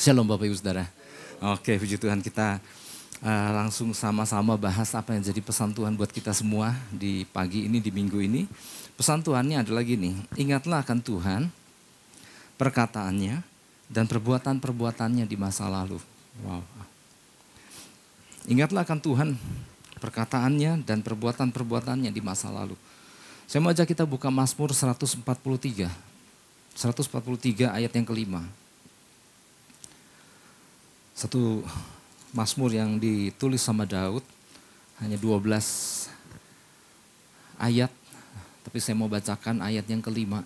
Shalom Bapak Ibu Saudara. Oke, puji Tuhan kita uh, langsung sama-sama bahas apa yang jadi pesan Tuhan buat kita semua di pagi ini, di minggu ini. Pesan Tuhannya adalah gini, ingatlah akan Tuhan, perkataannya, dan perbuatan-perbuatannya di masa lalu. Wow. Ingatlah akan Tuhan, perkataannya, dan perbuatan-perbuatannya di masa lalu. Saya mau ajak kita buka Mazmur 143. 143 ayat yang kelima. Satu Mazmur yang ditulis sama Daud, hanya 12 ayat, tapi saya mau bacakan ayat yang kelima.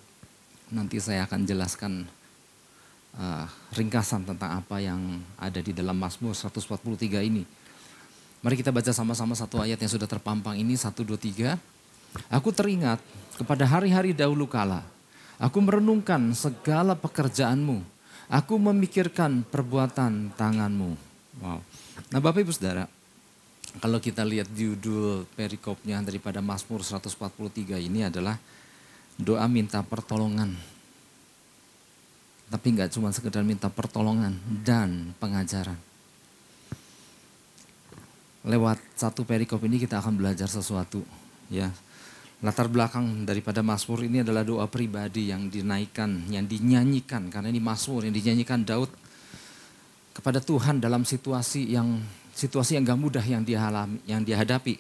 Nanti saya akan jelaskan uh, ringkasan tentang apa yang ada di dalam Mazmur 143 ini. Mari kita baca sama-sama satu ayat yang sudah terpampang ini, satu, dua, tiga. Aku teringat kepada hari-hari dahulu kala, aku merenungkan segala pekerjaanmu, Aku memikirkan perbuatan tanganmu. Wow. Nah Bapak Ibu Saudara, kalau kita lihat judul perikopnya daripada Mazmur 143 ini adalah doa minta pertolongan. Tapi nggak cuma sekedar minta pertolongan dan pengajaran. Lewat satu perikop ini kita akan belajar sesuatu. Ya, Latar belakang daripada Mazmur ini adalah doa pribadi yang dinaikkan, yang dinyanyikan. Karena ini Mazmur yang dinyanyikan Daud kepada Tuhan dalam situasi yang situasi yang gak mudah yang dia alami, yang dia hadapi.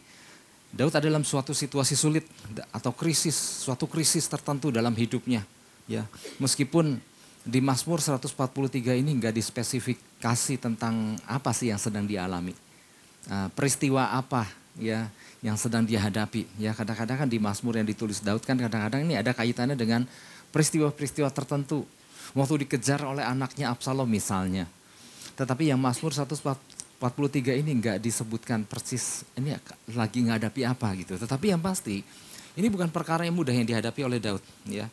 Daud ada dalam suatu situasi sulit atau krisis, suatu krisis tertentu dalam hidupnya. Ya, meskipun di Mazmur 143 ini nggak dispesifikasi tentang apa sih yang sedang dialami. Uh, peristiwa apa ya yang sedang dia hadapi. Ya kadang-kadang kan di Mazmur yang ditulis Daud kan kadang-kadang ini ada kaitannya dengan peristiwa-peristiwa tertentu. Waktu dikejar oleh anaknya Absalom misalnya. Tetapi yang Mazmur 143 ini enggak disebutkan persis ini lagi menghadapi apa gitu. Tetapi yang pasti ini bukan perkara yang mudah yang dihadapi oleh Daud ya.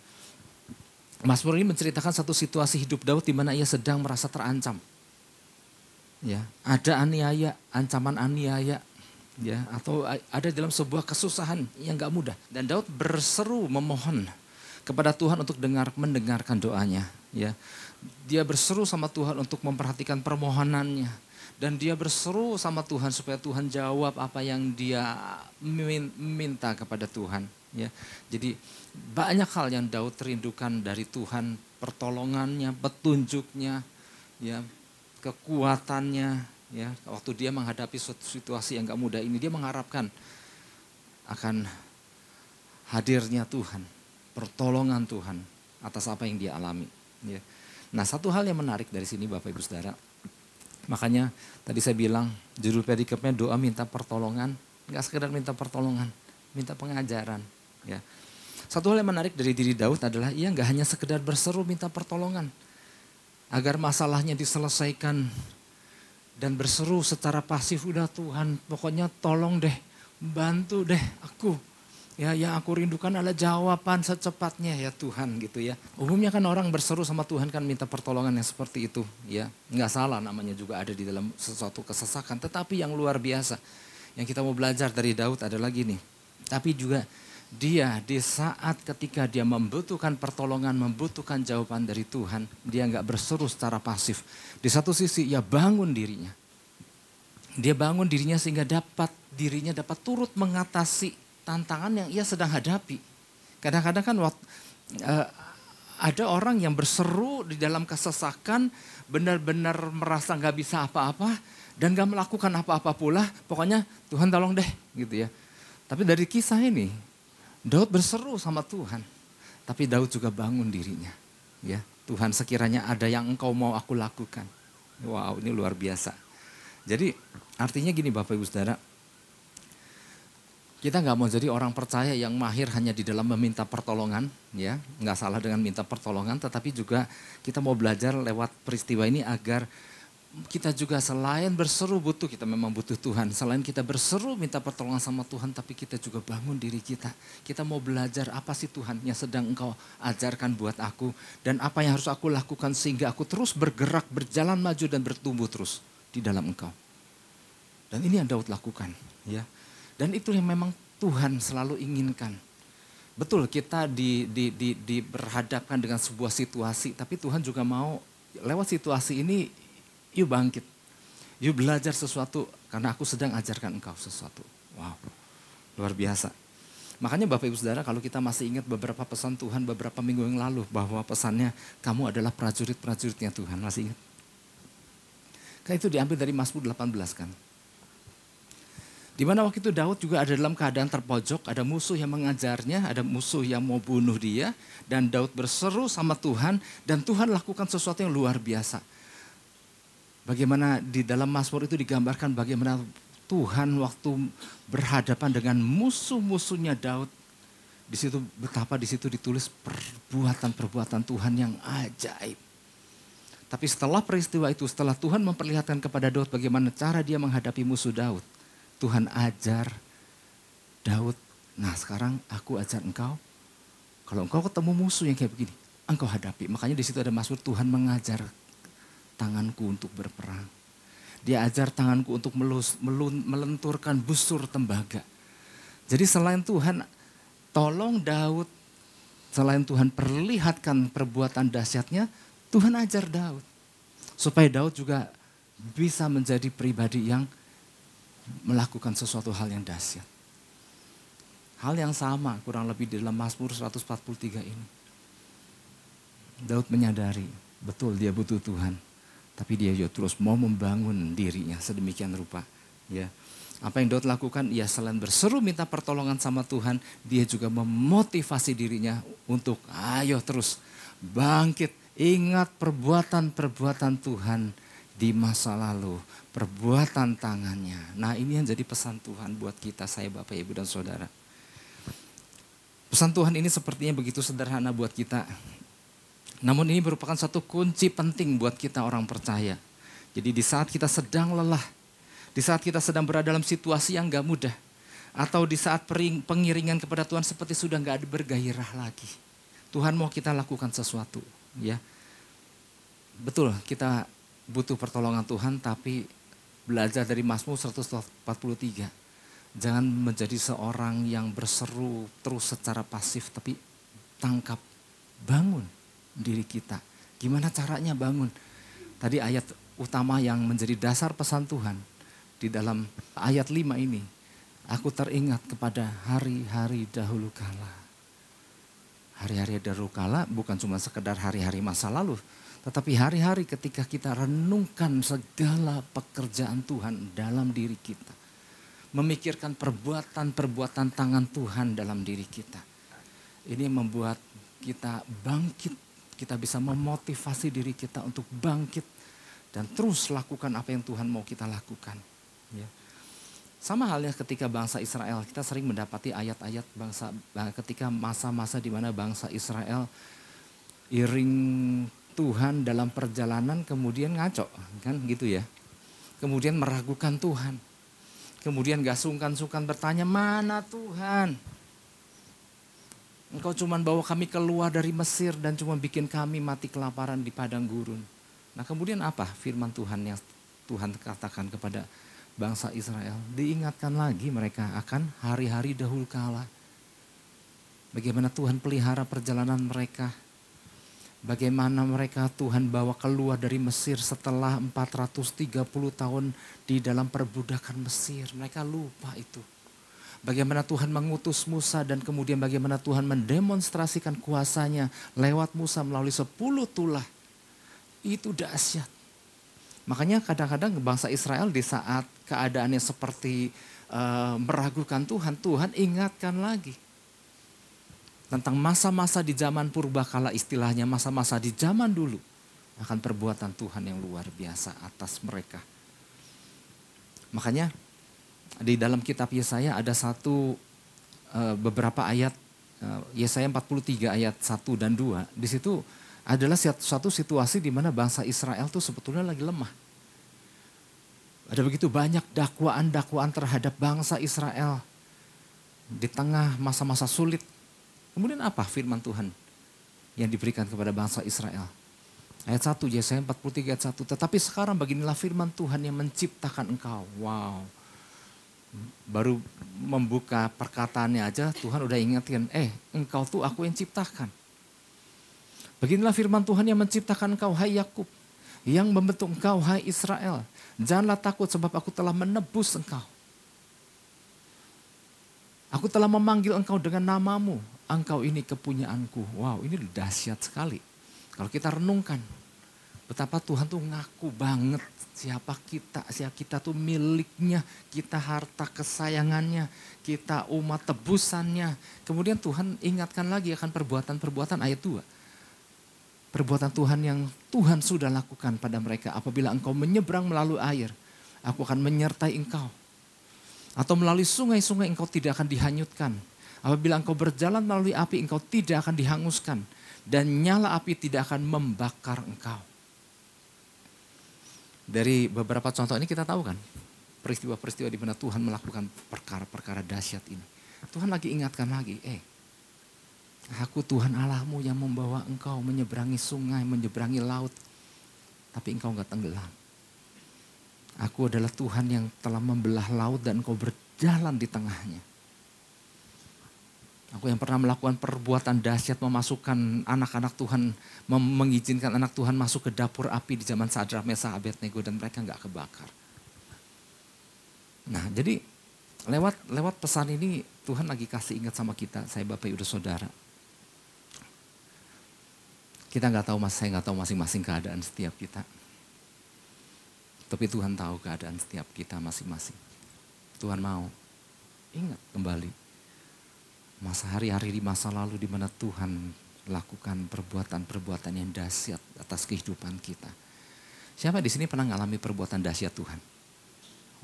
Mazmur ini menceritakan satu situasi hidup Daud di mana ia sedang merasa terancam. Ya, ada aniaya, ancaman aniaya, ya atau ada dalam sebuah kesusahan yang gak mudah. Dan Daud berseru memohon kepada Tuhan untuk dengar mendengarkan doanya ya. Dia berseru sama Tuhan untuk memperhatikan permohonannya. Dan dia berseru sama Tuhan supaya Tuhan jawab apa yang dia minta kepada Tuhan ya. Jadi banyak hal yang Daud rindukan dari Tuhan. Pertolongannya petunjuknya ya kekuatannya ya waktu dia menghadapi suatu situasi yang gak mudah ini dia mengharapkan akan hadirnya Tuhan, pertolongan Tuhan atas apa yang dia alami. Ya. Nah satu hal yang menarik dari sini Bapak Ibu Saudara, makanya tadi saya bilang judul perikopnya doa minta pertolongan, nggak sekedar minta pertolongan, minta pengajaran. Ya. Satu hal yang menarik dari diri Daud adalah ia nggak hanya sekedar berseru minta pertolongan, agar masalahnya diselesaikan dan berseru secara pasif udah Tuhan pokoknya tolong deh bantu deh aku. Ya yang aku rindukan adalah jawaban secepatnya. Ya Tuhan gitu ya. Umumnya kan orang berseru sama Tuhan kan minta pertolongan yang seperti itu ya. Nggak salah namanya juga ada di dalam sesuatu kesesakan. Tetapi yang luar biasa yang kita mau belajar dari Daud adalah gini tapi juga dia di saat ketika dia membutuhkan pertolongan, membutuhkan jawaban dari Tuhan, dia nggak berseru secara pasif. Di satu sisi ia bangun dirinya. Dia bangun dirinya sehingga dapat dirinya dapat turut mengatasi tantangan yang ia sedang hadapi. Kadang-kadang kan waktu, uh, ada orang yang berseru di dalam kesesakan, benar-benar merasa nggak bisa apa-apa dan nggak melakukan apa-apa pula. Pokoknya Tuhan tolong deh gitu ya. Tapi dari kisah ini Daud berseru sama Tuhan, tapi Daud juga bangun dirinya. Ya, Tuhan sekiranya ada yang engkau mau aku lakukan. Wow, ini luar biasa. Jadi artinya gini Bapak Ibu Saudara, kita nggak mau jadi orang percaya yang mahir hanya di dalam meminta pertolongan, ya nggak salah dengan minta pertolongan, tetapi juga kita mau belajar lewat peristiwa ini agar kita juga selain berseru butuh, kita memang butuh Tuhan. Selain kita berseru minta pertolongan sama Tuhan, tapi kita juga bangun diri kita. Kita mau belajar apa sih Tuhan yang sedang engkau ajarkan buat aku. Dan apa yang harus aku lakukan sehingga aku terus bergerak, berjalan maju dan bertumbuh terus di dalam engkau. Dan ini yang Daud lakukan. ya. Dan itu yang memang Tuhan selalu inginkan. Betul kita di, di, di, di berhadapkan dengan sebuah situasi, tapi Tuhan juga mau lewat situasi ini Yuk bangkit. Yuk belajar sesuatu karena aku sedang ajarkan engkau sesuatu. Wow, luar biasa. Makanya Bapak Ibu Saudara kalau kita masih ingat beberapa pesan Tuhan beberapa minggu yang lalu bahwa pesannya kamu adalah prajurit-prajuritnya Tuhan. Masih ingat? Kan itu diambil dari Mazmur 18 kan. Di mana waktu itu Daud juga ada dalam keadaan terpojok, ada musuh yang mengajarnya, ada musuh yang mau bunuh dia, dan Daud berseru sama Tuhan, dan Tuhan lakukan sesuatu yang luar biasa. Bagaimana di dalam Mazmur itu digambarkan bagaimana Tuhan waktu berhadapan dengan musuh-musuhnya Daud. Di situ betapa di situ ditulis perbuatan-perbuatan Tuhan yang ajaib. Tapi setelah peristiwa itu, setelah Tuhan memperlihatkan kepada Daud bagaimana cara dia menghadapi musuh Daud, Tuhan ajar Daud, nah sekarang aku ajar engkau, kalau engkau ketemu musuh yang kayak begini, engkau hadapi. Makanya di situ ada masuk Tuhan mengajar tanganku untuk berperang. Dia ajar tanganku untuk melus, melun, melenturkan busur tembaga. Jadi selain Tuhan tolong Daud, selain Tuhan perlihatkan perbuatan dahsyatnya, Tuhan ajar Daud. Supaya Daud juga bisa menjadi pribadi yang melakukan sesuatu hal yang dahsyat. Hal yang sama kurang lebih di dalam Mazmur 143 ini. Daud menyadari betul dia butuh Tuhan. Tapi dia juga terus mau membangun dirinya sedemikian rupa. Ya, apa yang Daud lakukan? Ya selain berseru minta pertolongan sama Tuhan, dia juga memotivasi dirinya untuk ayo terus bangkit. Ingat perbuatan-perbuatan Tuhan di masa lalu, perbuatan tangannya. Nah ini yang jadi pesan Tuhan buat kita, saya Bapak Ibu dan Saudara. Pesan Tuhan ini sepertinya begitu sederhana buat kita. Namun ini merupakan satu kunci penting buat kita orang percaya. Jadi di saat kita sedang lelah, di saat kita sedang berada dalam situasi yang gak mudah, atau di saat pengiringan kepada Tuhan seperti sudah gak ada bergairah lagi. Tuhan mau kita lakukan sesuatu, ya. Betul, kita butuh pertolongan Tuhan, tapi belajar dari Mazmur 143. Jangan menjadi seorang yang berseru terus secara pasif, tapi tangkap, bangun diri kita. Gimana caranya bangun? Tadi ayat utama yang menjadi dasar pesan Tuhan di dalam ayat 5 ini. Aku teringat kepada hari-hari dahulu kala. Hari-hari dahulu kala bukan cuma sekedar hari-hari masa lalu. Tetapi hari-hari ketika kita renungkan segala pekerjaan Tuhan dalam diri kita. Memikirkan perbuatan-perbuatan tangan Tuhan dalam diri kita. Ini membuat kita bangkit kita bisa memotivasi diri kita untuk bangkit dan terus lakukan apa yang Tuhan mau kita lakukan. Ya. Sama halnya ketika bangsa Israel, kita sering mendapati ayat-ayat bangsa ketika masa-masa di mana bangsa Israel iring Tuhan dalam perjalanan kemudian ngaco, kan gitu ya. Kemudian meragukan Tuhan. Kemudian gak sungkan-sungkan bertanya, mana Tuhan? Engkau cuma bawa kami keluar dari Mesir dan cuma bikin kami mati kelaparan di padang gurun. Nah kemudian apa firman Tuhan yang Tuhan katakan kepada bangsa Israel? Diingatkan lagi mereka akan hari-hari dahulu kala. Bagaimana Tuhan pelihara perjalanan mereka. Bagaimana mereka Tuhan bawa keluar dari Mesir setelah 430 tahun di dalam perbudakan Mesir. Mereka lupa itu. Bagaimana Tuhan mengutus Musa dan kemudian bagaimana Tuhan mendemonstrasikan kuasanya lewat Musa melalui sepuluh tulah. Itu dahsyat. Makanya kadang-kadang bangsa Israel di saat keadaannya seperti uh, meragukan Tuhan, Tuhan ingatkan lagi. Tentang masa-masa di zaman purba kala istilahnya masa-masa di zaman dulu. Akan perbuatan Tuhan yang luar biasa atas mereka. Makanya di dalam kitab Yesaya ada satu uh, beberapa ayat uh, Yesaya 43 ayat 1 dan 2. Di situ adalah suatu situasi di mana bangsa Israel tuh sebetulnya lagi lemah. Ada begitu banyak dakwaan-dakwaan terhadap bangsa Israel di tengah masa-masa sulit. Kemudian apa firman Tuhan yang diberikan kepada bangsa Israel? Ayat 1 Yesaya 43 ayat 1. Tetapi sekarang beginilah firman Tuhan yang menciptakan engkau. Wow baru membuka perkataannya aja Tuhan udah ingetin, eh engkau tuh aku yang ciptakan. Beginilah firman Tuhan yang menciptakan engkau, hai Yakub. yang membentuk engkau, hai Israel. Janganlah takut sebab aku telah menebus engkau. Aku telah memanggil engkau dengan namamu. Engkau ini kepunyaanku. Wow, ini dahsyat sekali. Kalau kita renungkan, betapa Tuhan tuh ngaku banget siapa kita, siapa kita tuh miliknya, kita harta kesayangannya, kita umat tebusannya. Kemudian Tuhan ingatkan lagi akan perbuatan-perbuatan ayat 2. Perbuatan Tuhan yang Tuhan sudah lakukan pada mereka. Apabila engkau menyeberang melalui air, aku akan menyertai engkau. Atau melalui sungai-sungai engkau tidak akan dihanyutkan. Apabila engkau berjalan melalui api, engkau tidak akan dihanguskan. Dan nyala api tidak akan membakar engkau. Dari beberapa contoh ini kita tahu kan, peristiwa-peristiwa di mana Tuhan melakukan perkara-perkara dahsyat ini. Tuhan lagi ingatkan lagi, eh aku Tuhan Allahmu yang membawa engkau menyeberangi sungai, menyeberangi laut. Tapi engkau enggak tenggelam. Aku adalah Tuhan yang telah membelah laut dan engkau berjalan di tengahnya. Aku yang pernah melakukan perbuatan dahsyat memasukkan anak-anak Tuhan, mengizinkan anak Tuhan masuk ke dapur api di zaman Sadrak, Mesa, Abednego dan mereka nggak kebakar. Nah jadi lewat lewat pesan ini Tuhan lagi kasih ingat sama kita, saya Bapak Ibu Saudara. Kita nggak tahu mas, saya nggak tahu masing-masing keadaan setiap kita. Tapi Tuhan tahu keadaan setiap kita masing-masing. Tuhan mau ingat kembali masa hari-hari di masa lalu di mana Tuhan lakukan perbuatan-perbuatan yang dahsyat atas kehidupan kita. Siapa di sini pernah mengalami perbuatan dahsyat Tuhan?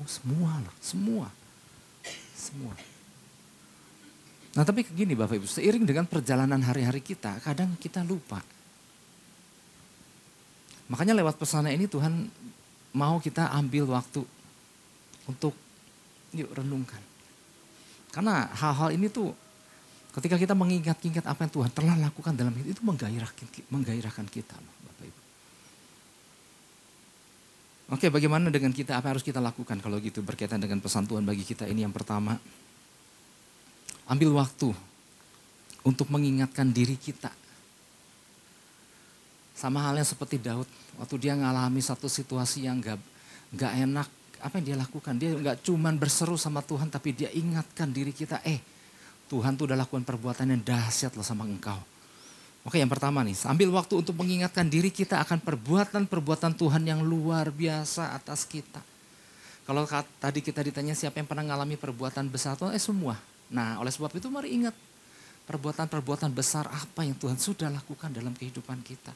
Oh, semua loh, semua. Semua. Nah tapi gini Bapak Ibu, seiring dengan perjalanan hari-hari kita, kadang kita lupa. Makanya lewat pesan ini Tuhan mau kita ambil waktu untuk yuk renungkan. Karena hal-hal ini tuh Ketika kita mengingat-ingat apa yang Tuhan telah lakukan dalam hidup itu menggairahkan, menggairahkan kita, Bapak Ibu. Oke, bagaimana dengan kita? Apa yang harus kita lakukan kalau gitu berkaitan dengan pesan Tuhan bagi kita ini yang pertama. Ambil waktu untuk mengingatkan diri kita. Sama halnya seperti Daud, waktu dia mengalami satu situasi yang gak, gak enak, apa yang dia lakukan? Dia nggak cuman berseru sama Tuhan, tapi dia ingatkan diri kita, eh Tuhan tuh udah lakukan perbuatan yang dahsyat loh sama engkau. Oke yang pertama nih, ambil waktu untuk mengingatkan diri kita akan perbuatan-perbuatan Tuhan yang luar biasa atas kita. Kalau tadi kita ditanya siapa yang pernah mengalami perbuatan besar Tuhan, eh semua. Nah oleh sebab itu mari ingat perbuatan-perbuatan besar apa yang Tuhan sudah lakukan dalam kehidupan kita.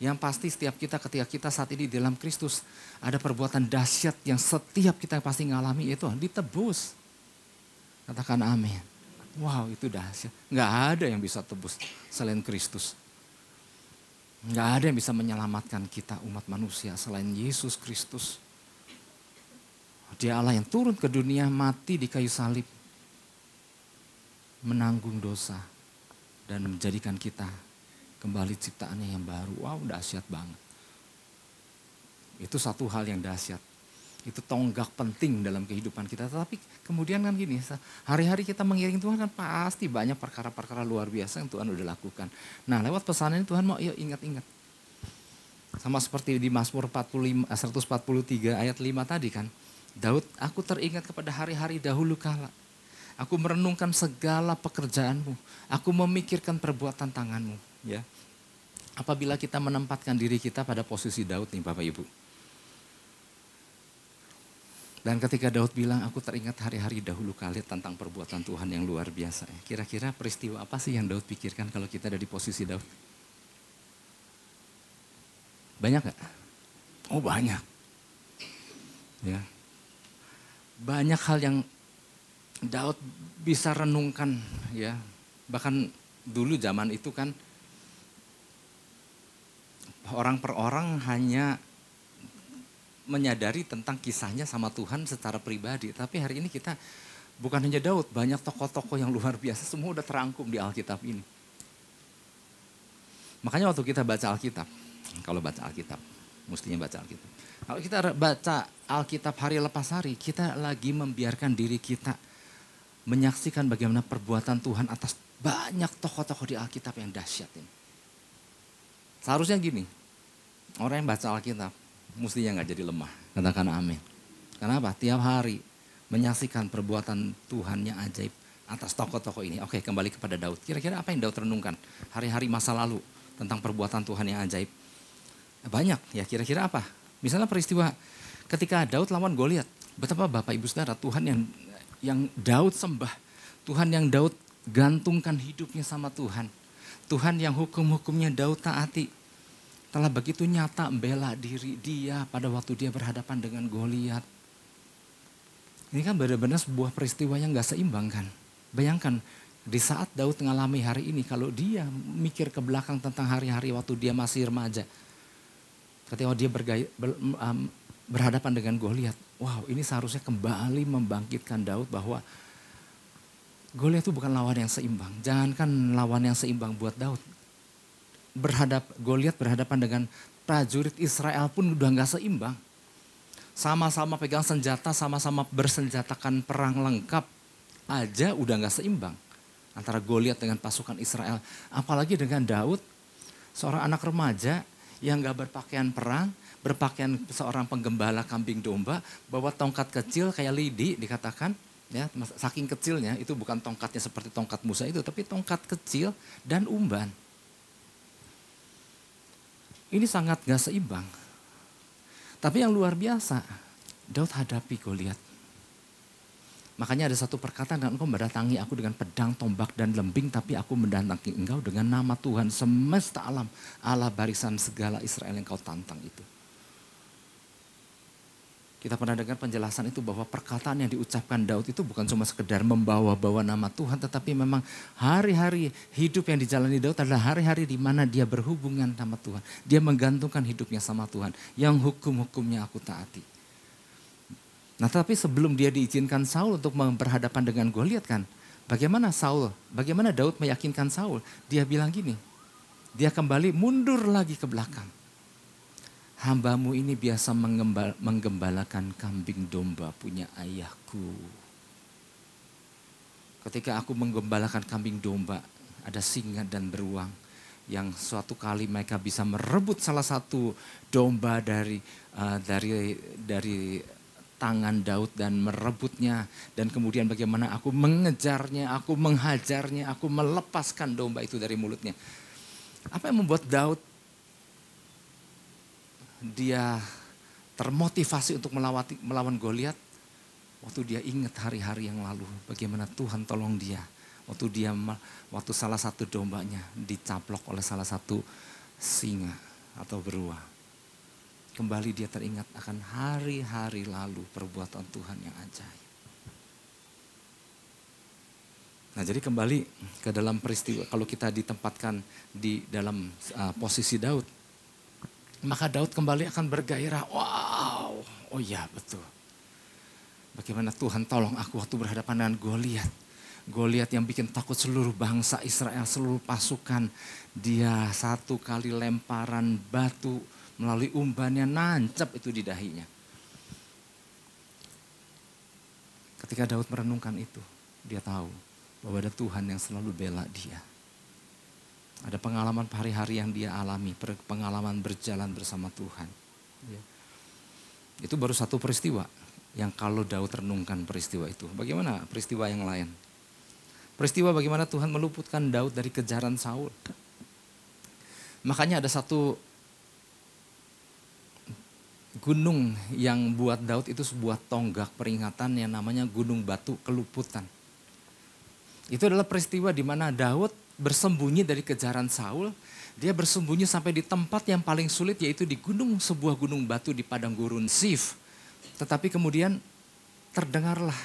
Yang pasti setiap kita ketika kita saat ini di dalam Kristus ada perbuatan dahsyat yang setiap kita pasti ngalami itu ditebus. Katakan amin. Wow itu dahsyat. Nggak ada yang bisa tebus selain Kristus. Nggak ada yang bisa menyelamatkan kita umat manusia selain Yesus Kristus. Dia Allah yang turun ke dunia mati di kayu salib. Menanggung dosa dan menjadikan kita kembali ciptaannya yang baru. Wow dahsyat banget. Itu satu hal yang dahsyat itu tonggak penting dalam kehidupan kita. Tetapi kemudian kan gini, hari-hari kita mengiring Tuhan kan pasti banyak perkara-perkara luar biasa yang Tuhan udah lakukan. Nah lewat pesan ini Tuhan mau yuk ingat-ingat. Sama seperti di Mazmur 45, 143 ayat 5 tadi kan. Daud, aku teringat kepada hari-hari dahulu kala. Aku merenungkan segala pekerjaanmu. Aku memikirkan perbuatan tanganmu. Ya, Apabila kita menempatkan diri kita pada posisi Daud nih Bapak Ibu dan ketika Daud bilang, aku teringat hari-hari dahulu kali tentang perbuatan Tuhan yang luar biasa. Kira-kira peristiwa apa sih yang Daud pikirkan kalau kita ada di posisi Daud? Banyak gak? Oh banyak. Ya. Banyak hal yang Daud bisa renungkan ya. Bahkan dulu zaman itu kan orang per orang hanya menyadari tentang kisahnya sama Tuhan secara pribadi. Tapi hari ini kita bukan hanya Daud, banyak tokoh-tokoh yang luar biasa semua udah terangkum di Alkitab ini. Makanya waktu kita baca Alkitab, kalau baca Alkitab, mestinya baca Alkitab. Kalau kita baca Alkitab hari lepas hari, kita lagi membiarkan diri kita menyaksikan bagaimana perbuatan Tuhan atas banyak tokoh-tokoh di Alkitab yang dahsyat ini. Seharusnya gini, Orang yang baca Alkitab mestinya nggak jadi lemah. Katakan amin. Kenapa? Tiap hari menyaksikan perbuatan Tuhan yang ajaib atas tokoh-tokoh ini. Oke, kembali kepada Daud. Kira-kira apa yang Daud renungkan hari-hari masa lalu tentang perbuatan Tuhan yang ajaib? Banyak ya, kira-kira apa? Misalnya peristiwa ketika Daud lawan Goliat. Betapa Bapak Ibu Saudara, Tuhan yang yang Daud sembah, Tuhan yang Daud gantungkan hidupnya sama Tuhan. Tuhan yang hukum-hukumnya Daud taati. Telah begitu nyata membela diri dia pada waktu dia berhadapan dengan Goliat. Ini kan benar-benar sebuah peristiwa yang gak seimbang kan. Bayangkan di saat Daud mengalami hari ini, kalau dia mikir ke belakang tentang hari-hari waktu dia masih remaja. Ketika dia bergaya, ber, um, berhadapan dengan Goliat. Wow ini seharusnya kembali membangkitkan Daud bahwa Goliat itu bukan lawan yang seimbang. Jangankan lawan yang seimbang buat Daud. Berhadap Goliat berhadapan dengan prajurit Israel pun udah nggak seimbang. Sama-sama pegang senjata, sama-sama bersenjatakan perang lengkap aja udah nggak seimbang antara Goliat dengan pasukan Israel. Apalagi dengan Daud, seorang anak remaja yang nggak berpakaian perang, berpakaian seorang penggembala kambing domba, bawa tongkat kecil kayak lidi dikatakan, ya saking kecilnya itu bukan tongkatnya seperti tongkat Musa itu tapi tongkat kecil dan umban ini sangat gak seimbang. Tapi yang luar biasa Daud hadapi Goliat. Makanya ada satu perkataan dan engkau mendatangi aku dengan pedang tombak dan lembing tapi aku mendatangi engkau dengan nama Tuhan semesta alam Allah barisan segala Israel yang kau tantang itu kita pernah dengar penjelasan itu bahwa perkataan yang diucapkan Daud itu bukan cuma sekedar membawa-bawa nama Tuhan, tetapi memang hari-hari hidup yang dijalani Daud adalah hari-hari di mana dia berhubungan sama Tuhan. Dia menggantungkan hidupnya sama Tuhan, yang hukum-hukumnya aku taati. Nah tapi sebelum dia diizinkan Saul untuk berhadapan dengan Goliat kan, bagaimana Saul, bagaimana Daud meyakinkan Saul? Dia bilang gini, dia kembali mundur lagi ke belakang hambamu ini biasa menggembal, menggembalakan kambing domba punya ayahku. Ketika aku menggembalakan kambing domba, ada singa dan beruang yang suatu kali mereka bisa merebut salah satu domba dari uh, dari dari tangan Daud dan merebutnya dan kemudian bagaimana aku mengejarnya, aku menghajarnya, aku melepaskan domba itu dari mulutnya. Apa yang membuat Daud dia termotivasi untuk melawati, melawan Goliat waktu dia ingat hari-hari yang lalu bagaimana Tuhan tolong dia. Waktu dia waktu salah satu dombanya dicaplok oleh salah satu singa atau beruang kembali dia teringat akan hari-hari lalu perbuatan Tuhan yang ajaib. Nah jadi kembali ke dalam peristiwa kalau kita ditempatkan di dalam uh, posisi Daud maka Daud kembali akan bergairah. Wow, oh iya betul. Bagaimana Tuhan tolong aku waktu berhadapan dengan Goliat. Goliat yang bikin takut seluruh bangsa Israel, seluruh pasukan. Dia satu kali lemparan batu melalui umbannya nancap itu di dahinya. Ketika Daud merenungkan itu, dia tahu bahwa ada Tuhan yang selalu bela dia. Ada pengalaman hari-hari yang dia alami, pengalaman berjalan bersama Tuhan. Ya. Itu baru satu peristiwa yang kalau Daud renungkan peristiwa itu. Bagaimana peristiwa yang lain? Peristiwa bagaimana Tuhan meluputkan Daud dari kejaran Saul. Makanya ada satu gunung yang buat Daud itu sebuah tonggak peringatan yang namanya Gunung Batu Keluputan. Itu adalah peristiwa di mana Daud bersembunyi dari kejaran Saul, dia bersembunyi sampai di tempat yang paling sulit yaitu di gunung sebuah gunung batu di padang gurun Sif. Tetapi kemudian terdengarlah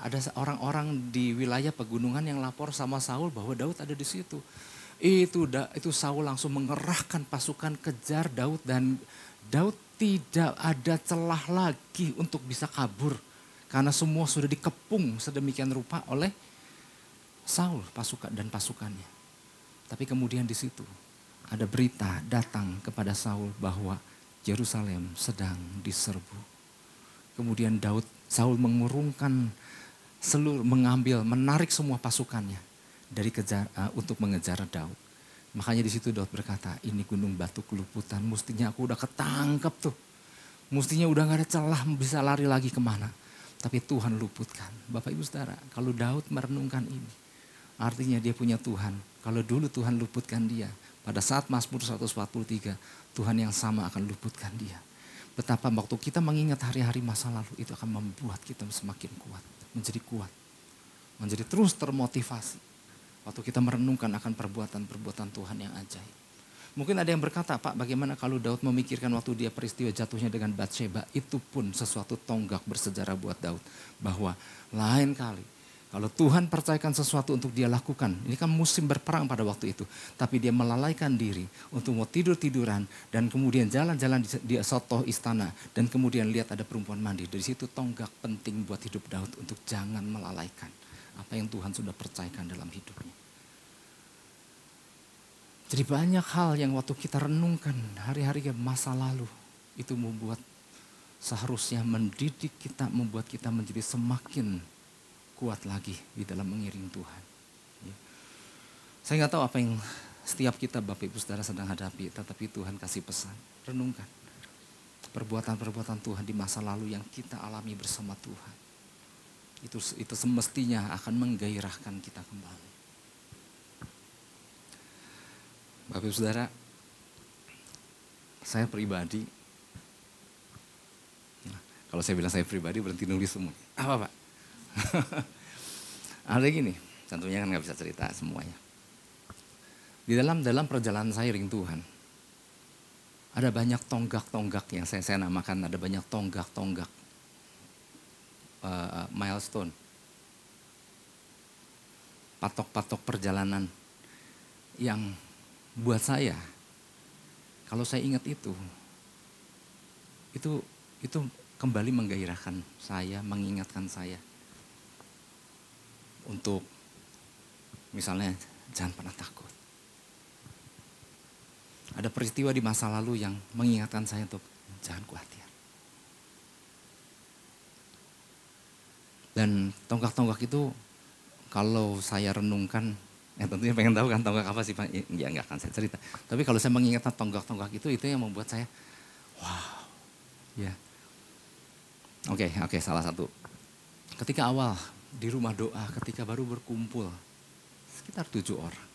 ada orang-orang di wilayah pegunungan yang lapor sama Saul bahwa Daud ada di situ. Itu itu Saul langsung mengerahkan pasukan kejar Daud dan Daud tidak ada celah lagi untuk bisa kabur karena semua sudah dikepung sedemikian rupa oleh Saul pasukan dan pasukannya. Tapi kemudian di situ ada berita datang kepada Saul bahwa Yerusalem sedang diserbu. Kemudian Daud Saul mengurungkan seluruh mengambil menarik semua pasukannya dari kejar uh, untuk mengejar Daud. Makanya di situ Daud berkata, ini gunung batu keluputan, mestinya aku udah ketangkep tuh. Mestinya udah gak ada celah bisa lari lagi ke mana. Tapi Tuhan luputkan. Bapak Ibu Saudara, kalau Daud merenungkan ini, artinya dia punya Tuhan. Kalau dulu Tuhan luputkan dia, pada saat Mazmur 143, Tuhan yang sama akan luputkan dia. Betapa waktu kita mengingat hari-hari masa lalu, itu akan membuat kita semakin kuat, menjadi kuat. Menjadi terus termotivasi Waktu kita merenungkan akan perbuatan-perbuatan Tuhan yang ajaib. Mungkin ada yang berkata, Pak bagaimana kalau Daud memikirkan waktu dia peristiwa jatuhnya dengan Bathsheba. Itu pun sesuatu tonggak bersejarah buat Daud. Bahwa lain kali kalau Tuhan percayakan sesuatu untuk dia lakukan, ini kan musim berperang pada waktu itu. Tapi dia melalaikan diri untuk mau tidur-tiduran dan kemudian jalan-jalan di soto istana. Dan kemudian lihat ada perempuan mandi. Dari situ tonggak penting buat hidup Daud untuk jangan melalaikan apa yang Tuhan sudah percayakan dalam hidupnya. Jadi banyak hal yang waktu kita renungkan hari-hari masa lalu itu membuat seharusnya mendidik kita, membuat kita menjadi semakin kuat lagi di dalam mengiring Tuhan. Ya. Saya nggak tahu apa yang setiap kita Bapak Ibu Saudara sedang hadapi, tetapi Tuhan kasih pesan, renungkan perbuatan-perbuatan Tuhan di masa lalu yang kita alami bersama Tuhan itu itu semestinya akan menggairahkan kita kembali. Bapak Ibu Saudara, saya pribadi, nah, kalau saya bilang saya pribadi berhenti nulis semua. Apa Pak? Ada gini, tentunya kan nggak bisa cerita semuanya. Di dalam dalam perjalanan saya ring Tuhan, ada banyak tonggak-tonggak yang saya, saya namakan ada banyak tonggak-tonggak uh, milestone. Patok-patok perjalanan yang buat saya kalau saya ingat itu itu itu kembali menggairahkan saya, mengingatkan saya untuk misalnya jangan pernah takut. Ada peristiwa di masa lalu yang mengingatkan saya untuk jangan khawatir. Dan tonggak-tonggak itu kalau saya renungkan, ya tentunya pengen tahu kan tonggak apa sih Pak? Ya nggak akan saya cerita. Tapi kalau saya mengingat tonggak-tonggak itu, itu yang membuat saya, wow, ya. Oke, okay, oke okay, salah satu. Ketika awal di rumah doa, ketika baru berkumpul, sekitar tujuh orang.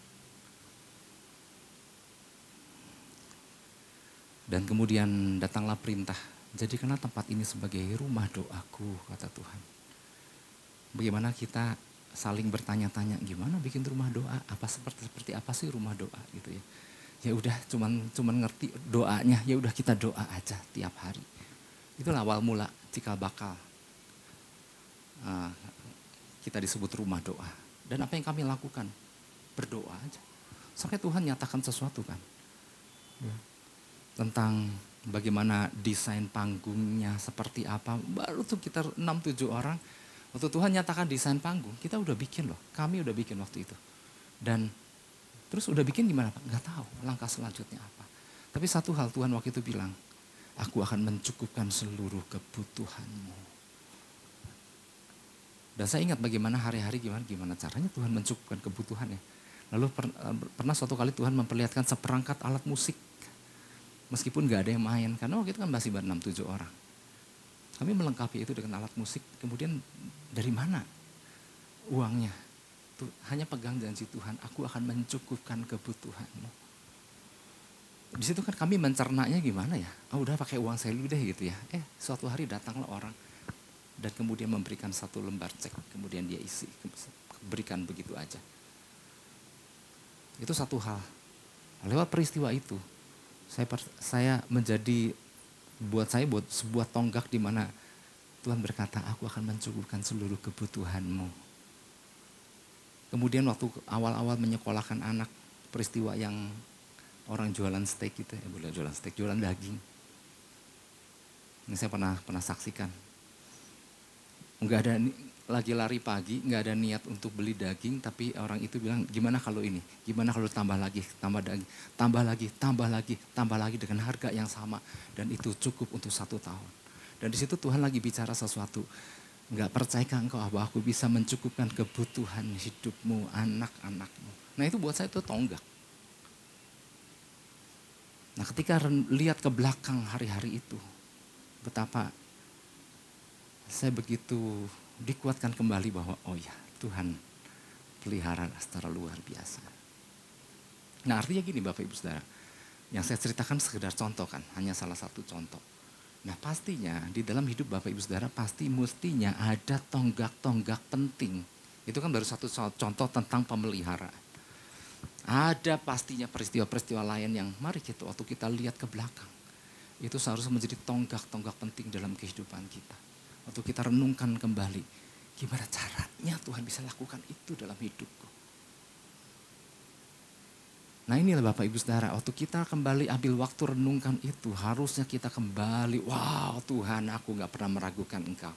Dan kemudian datanglah perintah, jadikanlah tempat ini sebagai rumah doaku, kata Tuhan. Bagaimana kita saling bertanya-tanya gimana bikin rumah doa? Apa seperti seperti apa sih rumah doa gitu ya? Ya udah cuman cuman ngerti doanya ya udah kita doa aja tiap hari. Itulah awal mula cikal bakal uh, kita disebut rumah doa dan apa yang kami lakukan berdoa aja sampai Tuhan nyatakan sesuatu kan ya. tentang bagaimana desain panggungnya seperti apa baru tuh kita 6-7 orang Waktu Tuhan nyatakan desain panggung, kita udah bikin loh. Kami udah bikin waktu itu. Dan terus udah bikin gimana Pak? Gak tahu langkah selanjutnya apa. Tapi satu hal Tuhan waktu itu bilang, aku akan mencukupkan seluruh kebutuhanmu. Dan saya ingat bagaimana hari-hari gimana gimana caranya Tuhan mencukupkan kebutuhannya. Lalu per, pernah suatu kali Tuhan memperlihatkan seperangkat alat musik. Meskipun gak ada yang main, karena waktu itu kan masih berenam tujuh orang. Kami melengkapi itu dengan alat musik, kemudian dari mana uangnya? Tuh, hanya pegang janji Tuhan, aku akan mencukupkan kebutuhanmu. Di situ kan kami mencernanya gimana ya? Oh udah pakai uang saya dulu deh gitu ya. Eh suatu hari datanglah orang dan kemudian memberikan satu lembar cek, kemudian dia isi, berikan begitu aja. Itu satu hal. Lewat peristiwa itu, saya saya menjadi buat saya buat sebuah tonggak di mana Tuhan berkata, aku akan mencukupkan seluruh kebutuhanmu. Kemudian waktu awal-awal menyekolahkan anak, peristiwa yang orang jualan steak gitu ya, boleh jualan steak, jualan daging. Ini saya pernah pernah saksikan. Enggak ada lagi lari pagi, nggak ada niat untuk beli daging, tapi orang itu bilang gimana kalau ini, gimana kalau tambah lagi, tambah daging, tambah lagi, tambah lagi, tambah lagi dengan harga yang sama dan itu cukup untuk satu tahun. Dan di situ Tuhan lagi bicara sesuatu. Enggak percaya engkau bahwa aku bisa mencukupkan kebutuhan hidupmu, anak-anakmu. Nah itu buat saya itu tonggak. Nah ketika lihat ke belakang hari-hari itu, betapa saya begitu dikuatkan kembali bahwa oh ya Tuhan pelihara secara luar biasa. Nah artinya gini Bapak Ibu Saudara, yang saya ceritakan sekedar contoh kan, hanya salah satu contoh. Nah pastinya di dalam hidup Bapak Ibu Saudara pasti mestinya ada tonggak-tonggak penting. Itu kan baru satu contoh tentang pemeliharaan. Ada pastinya peristiwa-peristiwa lain yang mari kita waktu kita lihat ke belakang. Itu seharusnya menjadi tonggak-tonggak penting dalam kehidupan kita. Waktu kita renungkan kembali, gimana caranya Tuhan bisa lakukan itu dalam hidupku. Nah inilah Bapak Ibu Saudara, waktu kita kembali ambil waktu renungkan itu, harusnya kita kembali, wow Tuhan aku gak pernah meragukan Engkau.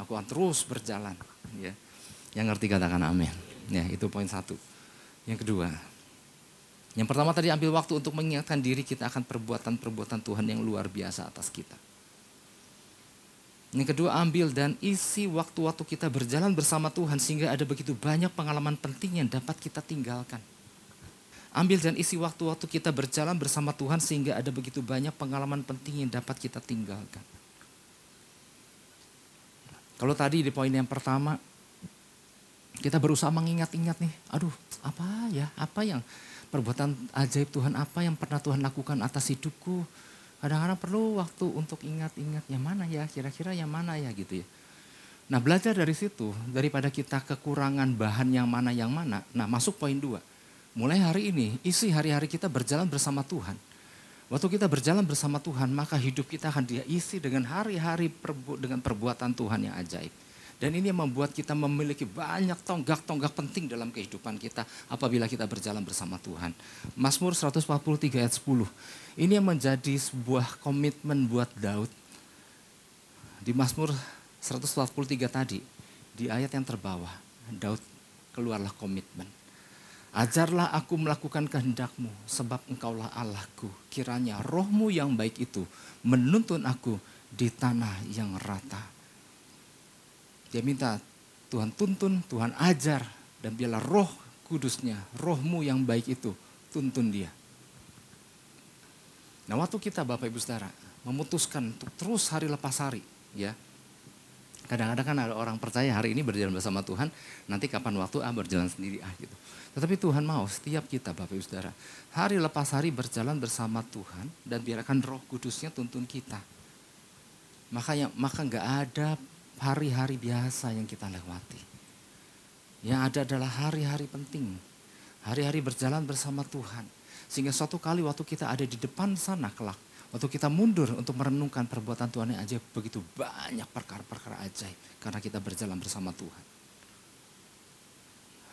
Aku akan terus berjalan. Ya. Yang ngerti katakan amin. Ya itu poin satu. Yang kedua, yang pertama tadi ambil waktu untuk mengingatkan diri kita akan perbuatan-perbuatan Tuhan yang luar biasa atas kita. Yang kedua ambil dan isi waktu-waktu kita berjalan bersama Tuhan sehingga ada begitu banyak pengalaman penting yang dapat kita tinggalkan. Ambil dan isi waktu-waktu kita berjalan bersama Tuhan sehingga ada begitu banyak pengalaman penting yang dapat kita tinggalkan. Kalau tadi di poin yang pertama, kita berusaha mengingat-ingat nih, aduh apa ya, apa yang perbuatan ajaib Tuhan, apa yang pernah Tuhan lakukan atas hidupku, Kadang-kadang perlu waktu untuk ingat-ingat yang mana ya, kira-kira yang mana ya gitu ya. Nah belajar dari situ, daripada kita kekurangan bahan yang mana yang mana. Nah masuk poin dua. Mulai hari ini, isi hari-hari kita berjalan bersama Tuhan. Waktu kita berjalan bersama Tuhan, maka hidup kita akan diisi dengan hari-hari perbu dengan perbuatan Tuhan yang ajaib. Dan ini yang membuat kita memiliki banyak tonggak-tonggak penting dalam kehidupan kita apabila kita berjalan bersama Tuhan. Mazmur 143 ayat 10. Ini yang menjadi sebuah komitmen buat Daud. Di Mazmur 143 tadi, di ayat yang terbawah, Daud keluarlah komitmen. Ajarlah aku melakukan kehendakmu, sebab engkaulah Allahku. Kiranya rohmu yang baik itu menuntun aku di tanah yang rata. Dia minta Tuhan tuntun, Tuhan ajar, dan biarlah roh kudusnya, rohmu yang baik itu, tuntun dia. Nah waktu kita Bapak Ibu Saudara memutuskan untuk terus hari lepas hari, ya. Kadang-kadang kan ada orang percaya hari ini berjalan bersama Tuhan, nanti kapan waktu ah berjalan sendiri ah gitu. Tetapi Tuhan mau setiap kita Bapak Ibu Saudara, hari lepas hari berjalan bersama Tuhan dan biarkan roh kudusnya tuntun kita. Makanya maka nggak ada hari-hari biasa yang kita lewati. Yang ada adalah hari-hari penting. Hari-hari berjalan bersama Tuhan. Sehingga suatu kali waktu kita ada di depan sana kelak. Waktu kita mundur untuk merenungkan perbuatan Tuhan yang ajaib. Begitu banyak perkara-perkara ajaib. Karena kita berjalan bersama Tuhan.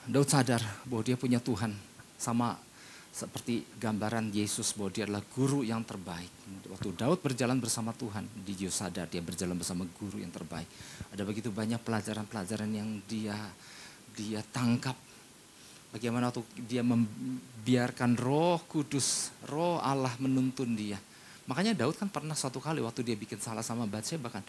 Daud sadar bahwa dia punya Tuhan. Sama seperti gambaran Yesus bahwa dia adalah guru yang terbaik. Waktu Daud berjalan bersama Tuhan, dia sadar dia berjalan bersama guru yang terbaik. Ada begitu banyak pelajaran-pelajaran yang dia dia tangkap. Bagaimana waktu dia membiarkan roh kudus, roh Allah menuntun dia. Makanya Daud kan pernah suatu kali waktu dia bikin salah sama Batseba kan.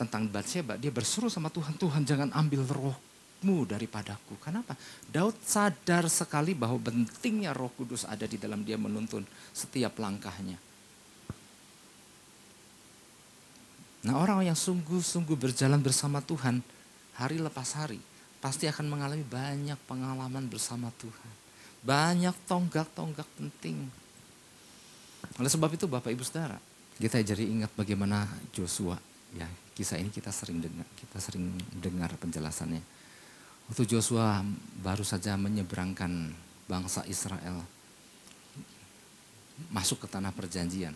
Tentang Batseba, dia bersuruh sama Tuhan, Tuhan jangan ambil roh mu daripadaku. Kenapa? Daud sadar sekali bahwa pentingnya roh kudus ada di dalam dia menuntun setiap langkahnya. Nah orang yang sungguh-sungguh berjalan bersama Tuhan hari lepas hari pasti akan mengalami banyak pengalaman bersama Tuhan. Banyak tonggak-tonggak penting. Oleh sebab itu Bapak Ibu Saudara, kita jadi ingat bagaimana Joshua. Ya, kisah ini kita sering dengar, kita sering dengar penjelasannya Waktu Joshua baru saja menyeberangkan bangsa Israel masuk ke tanah perjanjian.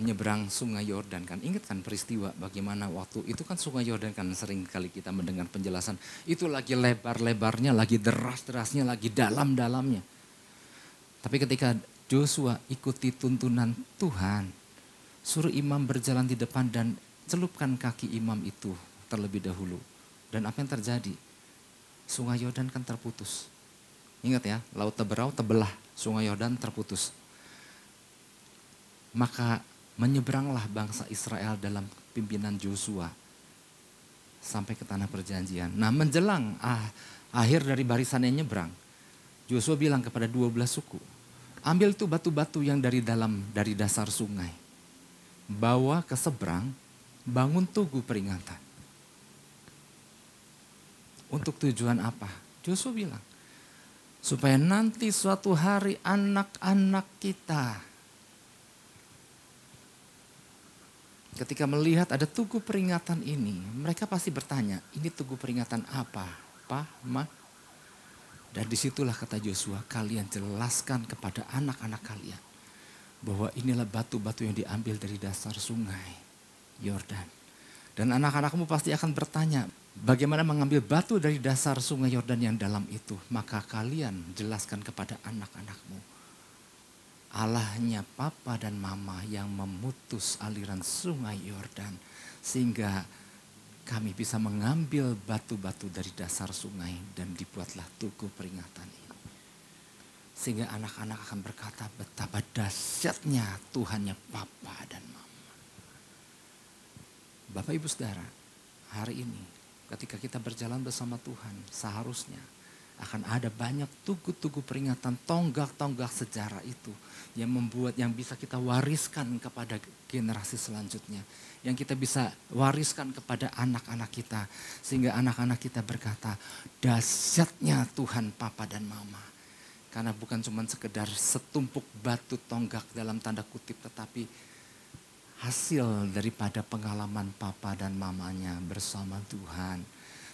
Menyeberang sungai Yordan kan. Ingat kan peristiwa bagaimana waktu itu kan sungai Yordan kan sering kali kita mendengar penjelasan. Itu lagi lebar-lebarnya, lagi deras-derasnya, lagi dalam-dalamnya. Tapi ketika Joshua ikuti tuntunan Tuhan, suruh imam berjalan di depan dan celupkan kaki imam itu terlebih dahulu. Dan apa yang terjadi? Sungai Yordan kan terputus. Ingat ya, laut Teberau tebelah, Sungai Yordan terputus. Maka menyeberanglah bangsa Israel dalam pimpinan Joshua sampai ke tanah perjanjian. Nah menjelang ah, akhir dari barisan yang nyebrang, Joshua bilang kepada 12 suku, Ambil tuh batu-batu yang dari dalam, dari dasar sungai. Bawa ke seberang, bangun tugu peringatan. Untuk tujuan apa? Joshua bilang, supaya nanti suatu hari anak-anak kita ketika melihat ada tugu peringatan ini, mereka pasti bertanya, ini tugu peringatan apa? Pak, Ma? Dan di situlah kata Joshua, kalian jelaskan kepada anak-anak kalian bahwa inilah batu-batu yang diambil dari dasar sungai Yordan. Dan anak-anakmu pasti akan bertanya, bagaimana mengambil batu dari dasar sungai Yordan yang dalam itu? Maka kalian jelaskan kepada anak-anakmu. Allahnya papa dan mama yang memutus aliran sungai Yordan. Sehingga kami bisa mengambil batu-batu dari dasar sungai dan dibuatlah tugu peringatan ini. Sehingga anak-anak akan berkata betapa dahsyatnya Tuhannya Papa dan Mama. Bapak Ibu Saudara, hari ini ketika kita berjalan bersama Tuhan seharusnya akan ada banyak tugu-tugu peringatan tonggak-tonggak sejarah itu yang membuat yang bisa kita wariskan kepada generasi selanjutnya. Yang kita bisa wariskan kepada anak-anak kita sehingga anak-anak kita berkata dahsyatnya Tuhan papa dan mama. Karena bukan cuma sekedar setumpuk batu tonggak dalam tanda kutip tetapi hasil daripada pengalaman papa dan mamanya bersama Tuhan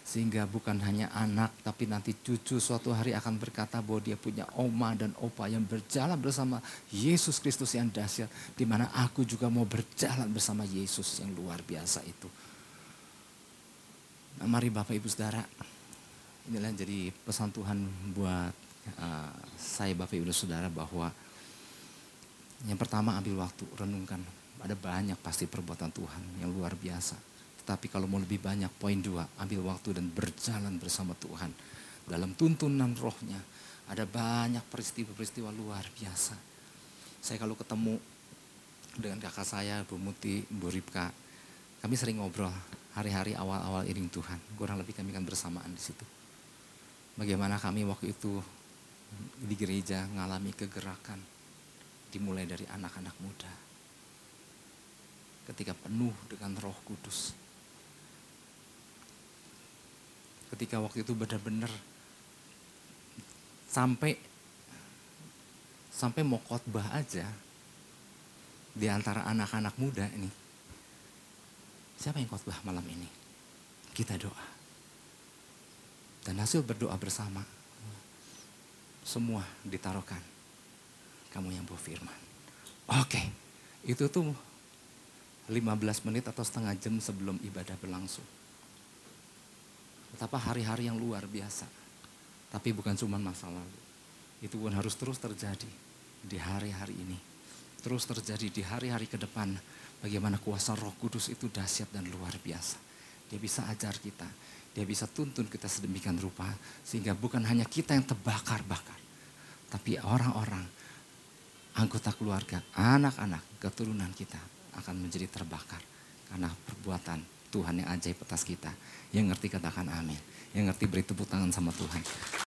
sehingga bukan hanya anak tapi nanti cucu suatu hari akan berkata bahwa dia punya oma dan opa yang berjalan bersama Yesus Kristus yang dahsyat. Di mana aku juga mau berjalan bersama Yesus yang luar biasa itu. Nah, mari Bapak Ibu Saudara, inilah yang jadi pesan Tuhan buat uh, saya Bapak Ibu Saudara bahwa yang pertama ambil waktu renungkan. Ada banyak pasti perbuatan Tuhan yang luar biasa tapi kalau mau lebih banyak, poin dua, ambil waktu dan berjalan bersama Tuhan. Dalam tuntunan rohnya, ada banyak peristiwa-peristiwa luar biasa. Saya kalau ketemu dengan kakak saya, Bu Muti, Bu Ripka, kami sering ngobrol hari-hari awal-awal iring Tuhan. Kurang lebih kami kan bersamaan di situ. Bagaimana kami waktu itu di gereja mengalami kegerakan dimulai dari anak-anak muda. Ketika penuh dengan roh kudus ketika waktu itu benar-benar sampai sampai mau khotbah aja di antara anak-anak muda ini. Siapa yang khotbah malam ini? Kita doa. Dan hasil berdoa bersama semua ditaruhkan. Kamu yang bawa firman. Oke, itu tuh 15 menit atau setengah jam sebelum ibadah berlangsung. Betapa hari-hari yang luar biasa. Tapi bukan cuma masa lalu. Itu pun harus terus terjadi di hari-hari ini. Terus terjadi di hari-hari ke depan. Bagaimana kuasa roh kudus itu dahsyat dan luar biasa. Dia bisa ajar kita. Dia bisa tuntun kita sedemikian rupa. Sehingga bukan hanya kita yang terbakar-bakar. Tapi orang-orang, anggota keluarga, anak-anak, keturunan kita akan menjadi terbakar. Karena perbuatan Tuhan yang ajaib atas kita. Yang ngerti katakan amin. Yang ngerti beri tepuk tangan sama Tuhan.